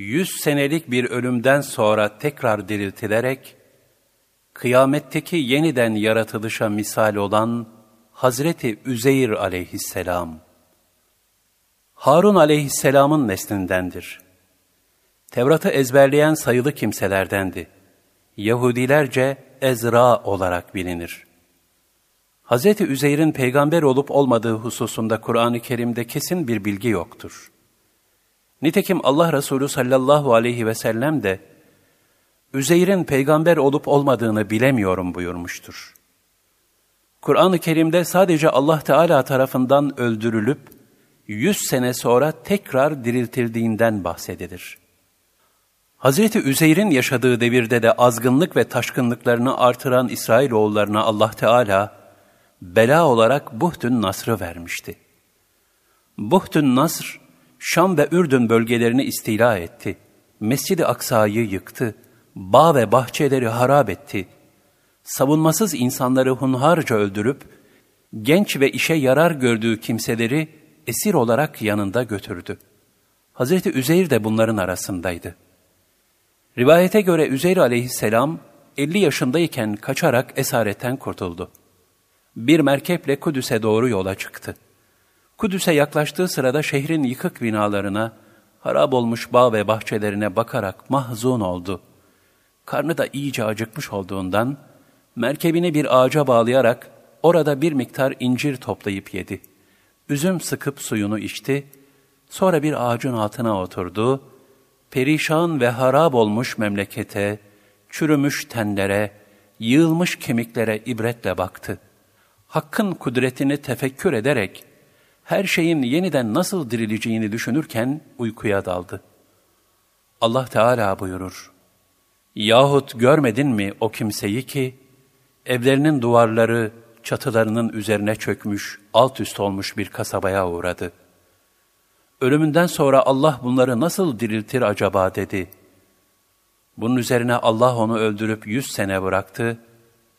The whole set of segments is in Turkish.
yüz senelik bir ölümden sonra tekrar diriltilerek, kıyametteki yeniden yaratılışa misal olan Hazreti Üzeyr aleyhisselam, Harun aleyhisselamın neslindendir. Tevrat'ı ezberleyen sayılı kimselerdendi. Yahudilerce Ezra olarak bilinir. Hz. Üzeyr'in peygamber olup olmadığı hususunda Kur'an-ı Kerim'de kesin bir bilgi yoktur. Nitekim Allah Resulü sallallahu aleyhi ve sellem de Üzeyr'in peygamber olup olmadığını bilemiyorum buyurmuştur. Kur'an-ı Kerim'de sadece Allah Teala tarafından öldürülüp yüz sene sonra tekrar diriltildiğinden bahsedilir. Hazreti Üzeyr'in yaşadığı devirde de azgınlık ve taşkınlıklarını artıran İsrailoğullarına Allah Teala bela olarak Buhtün Nasr'ı vermişti. Buhtün Nasr, Şam ve Ürdün bölgelerini istila etti. Mescid-i Aksa'yı yıktı. Bağ ve bahçeleri harap etti. Savunmasız insanları hunharca öldürüp, genç ve işe yarar gördüğü kimseleri esir olarak yanında götürdü. Hazreti Üzeyr de bunların arasındaydı. Rivayete göre Üzeyr aleyhisselam 50 yaşındayken kaçarak esaretten kurtuldu. Bir merkeple Kudüs'e doğru yola çıktı. Kudüs'e yaklaştığı sırada şehrin yıkık binalarına, harap olmuş bağ ve bahçelerine bakarak mahzun oldu. Karnı da iyice acıkmış olduğundan, merkebini bir ağaca bağlayarak orada bir miktar incir toplayıp yedi. Üzüm sıkıp suyunu içti, sonra bir ağacın altına oturdu, perişan ve harap olmuş memlekete, çürümüş tenlere, yığılmış kemiklere ibretle baktı. Hakkın kudretini tefekkür ederek, her şeyin yeniden nasıl dirileceğini düşünürken uykuya daldı. Allah Teala buyurur, Yahut görmedin mi o kimseyi ki, evlerinin duvarları çatılarının üzerine çökmüş, alt üst olmuş bir kasabaya uğradı. Ölümünden sonra Allah bunları nasıl diriltir acaba dedi. Bunun üzerine Allah onu öldürüp yüz sene bıraktı,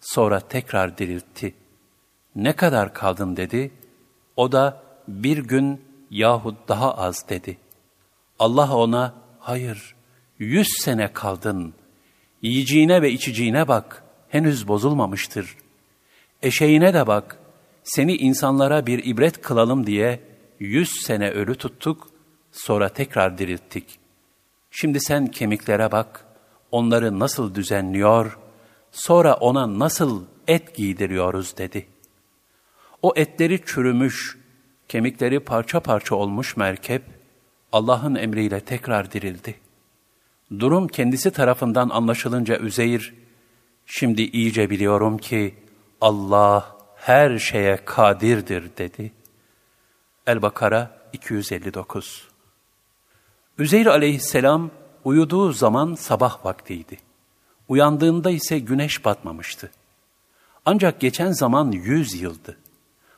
sonra tekrar diriltti. Ne kadar kaldın dedi, o da bir gün yahut daha az dedi. Allah ona, hayır, yüz sene kaldın, yiyeceğine ve içeceğine bak, henüz bozulmamıştır. Eşeğine de bak, seni insanlara bir ibret kılalım diye yüz sene ölü tuttuk, sonra tekrar dirilttik. Şimdi sen kemiklere bak, onları nasıl düzenliyor, sonra ona nasıl et giydiriyoruz dedi. O etleri çürümüş, kemikleri parça parça olmuş merkep, Allah'ın emriyle tekrar dirildi. Durum kendisi tarafından anlaşılınca Üzeyir, şimdi iyice biliyorum ki Allah her şeye kadirdir dedi. El-Bakara 259 Üzeyr aleyhisselam uyuduğu zaman sabah vaktiydi. Uyandığında ise güneş batmamıştı. Ancak geçen zaman yüz yıldı.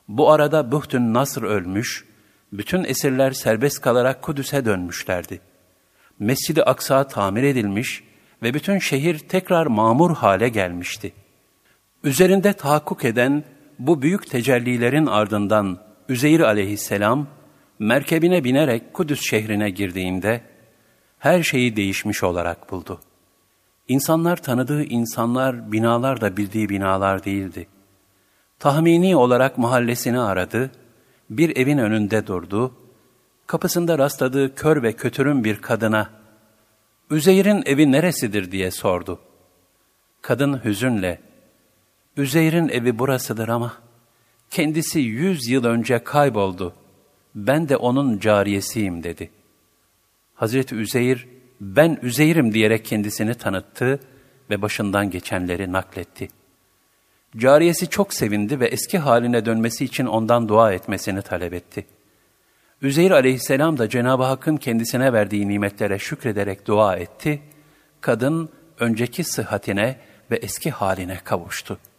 Bu arada Buhtün Nasr ölmüş, bütün esirler serbest kalarak Kudüs'e dönmüşlerdi. Mescid-i Aksa tamir edilmiş ve bütün şehir tekrar mamur hale gelmişti. Üzerinde tahakkuk eden bu büyük tecellilerin ardından Üzeyr aleyhisselam merkebine binerek Kudüs şehrine girdiğinde her şeyi değişmiş olarak buldu. İnsanlar tanıdığı insanlar, binalar da bildiği binalar değildi. Tahmini olarak mahallesini aradı, bir evin önünde durdu, kapısında rastladığı kör ve kötürüm bir kadına, Üzeyr'in evi neresidir diye sordu. Kadın hüzünle, Üzeyr'in evi burasıdır ama kendisi yüz yıl önce kayboldu. Ben de onun cariyesiyim dedi. Hazreti Üzeyr, ben Üzeyr'im diyerek kendisini tanıttı ve başından geçenleri nakletti. Cariyesi çok sevindi ve eski haline dönmesi için ondan dua etmesini talep etti. Üzeyr aleyhisselam da Cenab-ı Hakk'ın kendisine verdiği nimetlere şükrederek dua etti. Kadın önceki sıhhatine ve eski haline kavuştu.''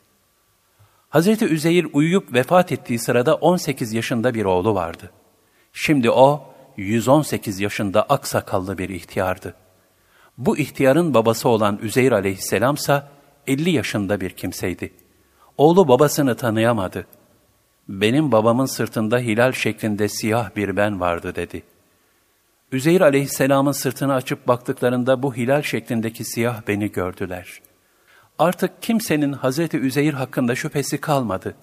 Hazreti Üzeyir uyuyup vefat ettiği sırada 18 yaşında bir oğlu vardı. Şimdi o 118 yaşında aksakallı bir ihtiyardı. Bu ihtiyarın babası olan Üzeyir aleyhisselamsa 50 yaşında bir kimseydi. Oğlu babasını tanıyamadı. Benim babamın sırtında hilal şeklinde siyah bir ben vardı dedi. Üzeyir aleyhisselamın sırtını açıp baktıklarında bu hilal şeklindeki siyah beni gördüler. Artık kimsenin Hazreti Üzeyir hakkında şüphesi kalmadı.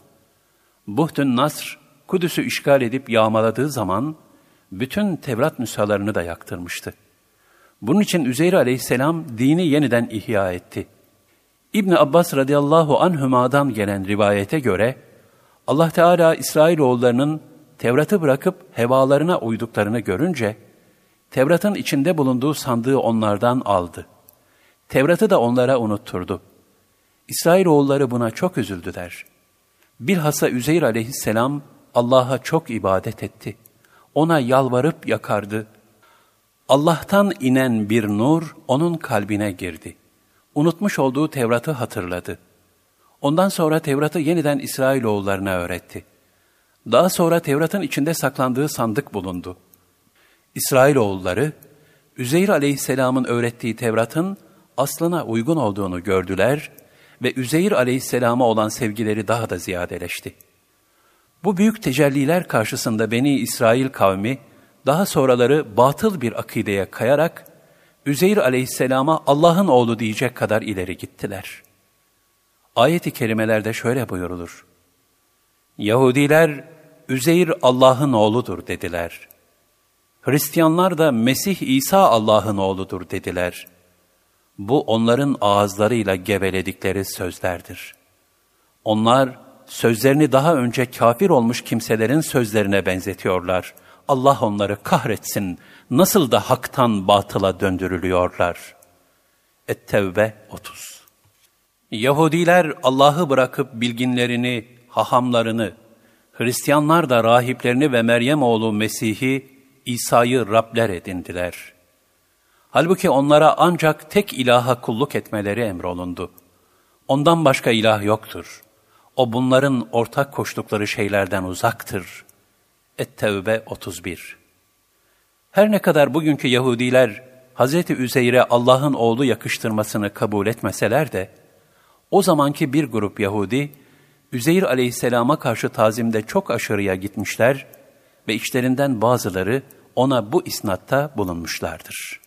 Buhtun Nasr, Kudüs'ü işgal edip yağmaladığı zaman, bütün Tevrat nüshalarını da yaktırmıştı. Bunun için Üzeyr aleyhisselam dini yeniden ihya etti. İbni Abbas radıyallahu anhüma'dan gelen rivayete göre, Allah Teala İsrailoğullarının Tevrat'ı bırakıp hevalarına uyduklarını görünce, Tevrat'ın içinde bulunduğu sandığı onlardan aldı. Tevrat'ı da onlara unutturdu. İsrailoğulları buna çok üzüldüler. Bilhassa Üzeyr aleyhisselam Allah'a çok ibadet etti. Ona yalvarıp yakardı. Allah'tan inen bir nur onun kalbine girdi. Unutmuş olduğu Tevrat'ı hatırladı. Ondan sonra Tevrat'ı yeniden İsrailoğullarına öğretti. Daha sonra Tevrat'ın içinde saklandığı sandık bulundu. İsrailoğulları, Üzeyr aleyhisselamın öğrettiği Tevrat'ın aslına uygun olduğunu gördüler ve Üzeyr aleyhisselama olan sevgileri daha da ziyadeleşti. Bu büyük tecelliler karşısında Beni İsrail kavmi, daha sonraları batıl bir akideye kayarak, Üzeyr aleyhisselama Allah'ın oğlu diyecek kadar ileri gittiler. Ayet-i kerimelerde şöyle buyurulur. Yahudiler, Üzeyr Allah'ın oğludur dediler. Hristiyanlar da Mesih İsa Allah'ın oğludur dediler. Bu onların ağızlarıyla geveledikleri sözlerdir. Onlar sözlerini daha önce kafir olmuş kimselerin sözlerine benzetiyorlar. Allah onları kahretsin. Nasıl da haktan batıla döndürülüyorlar. Et-Tevbe 30 Yahudiler Allah'ı bırakıp bilginlerini, hahamlarını, Hristiyanlar da rahiplerini ve Meryem oğlu Mesih'i, İsa'yı Rabler edindiler. Halbuki onlara ancak tek ilaha kulluk etmeleri emrolundu. Ondan başka ilah yoktur. O bunların ortak koştukları şeylerden uzaktır. Et-Tevbe 31 Her ne kadar bugünkü Yahudiler Hz. Üzeyr'e Allah'ın oğlu yakıştırmasını kabul etmeseler de, o zamanki bir grup Yahudi, Üzeyr aleyhisselama karşı tazimde çok aşırıya gitmişler ve içlerinden bazıları ona bu isnatta bulunmuşlardır.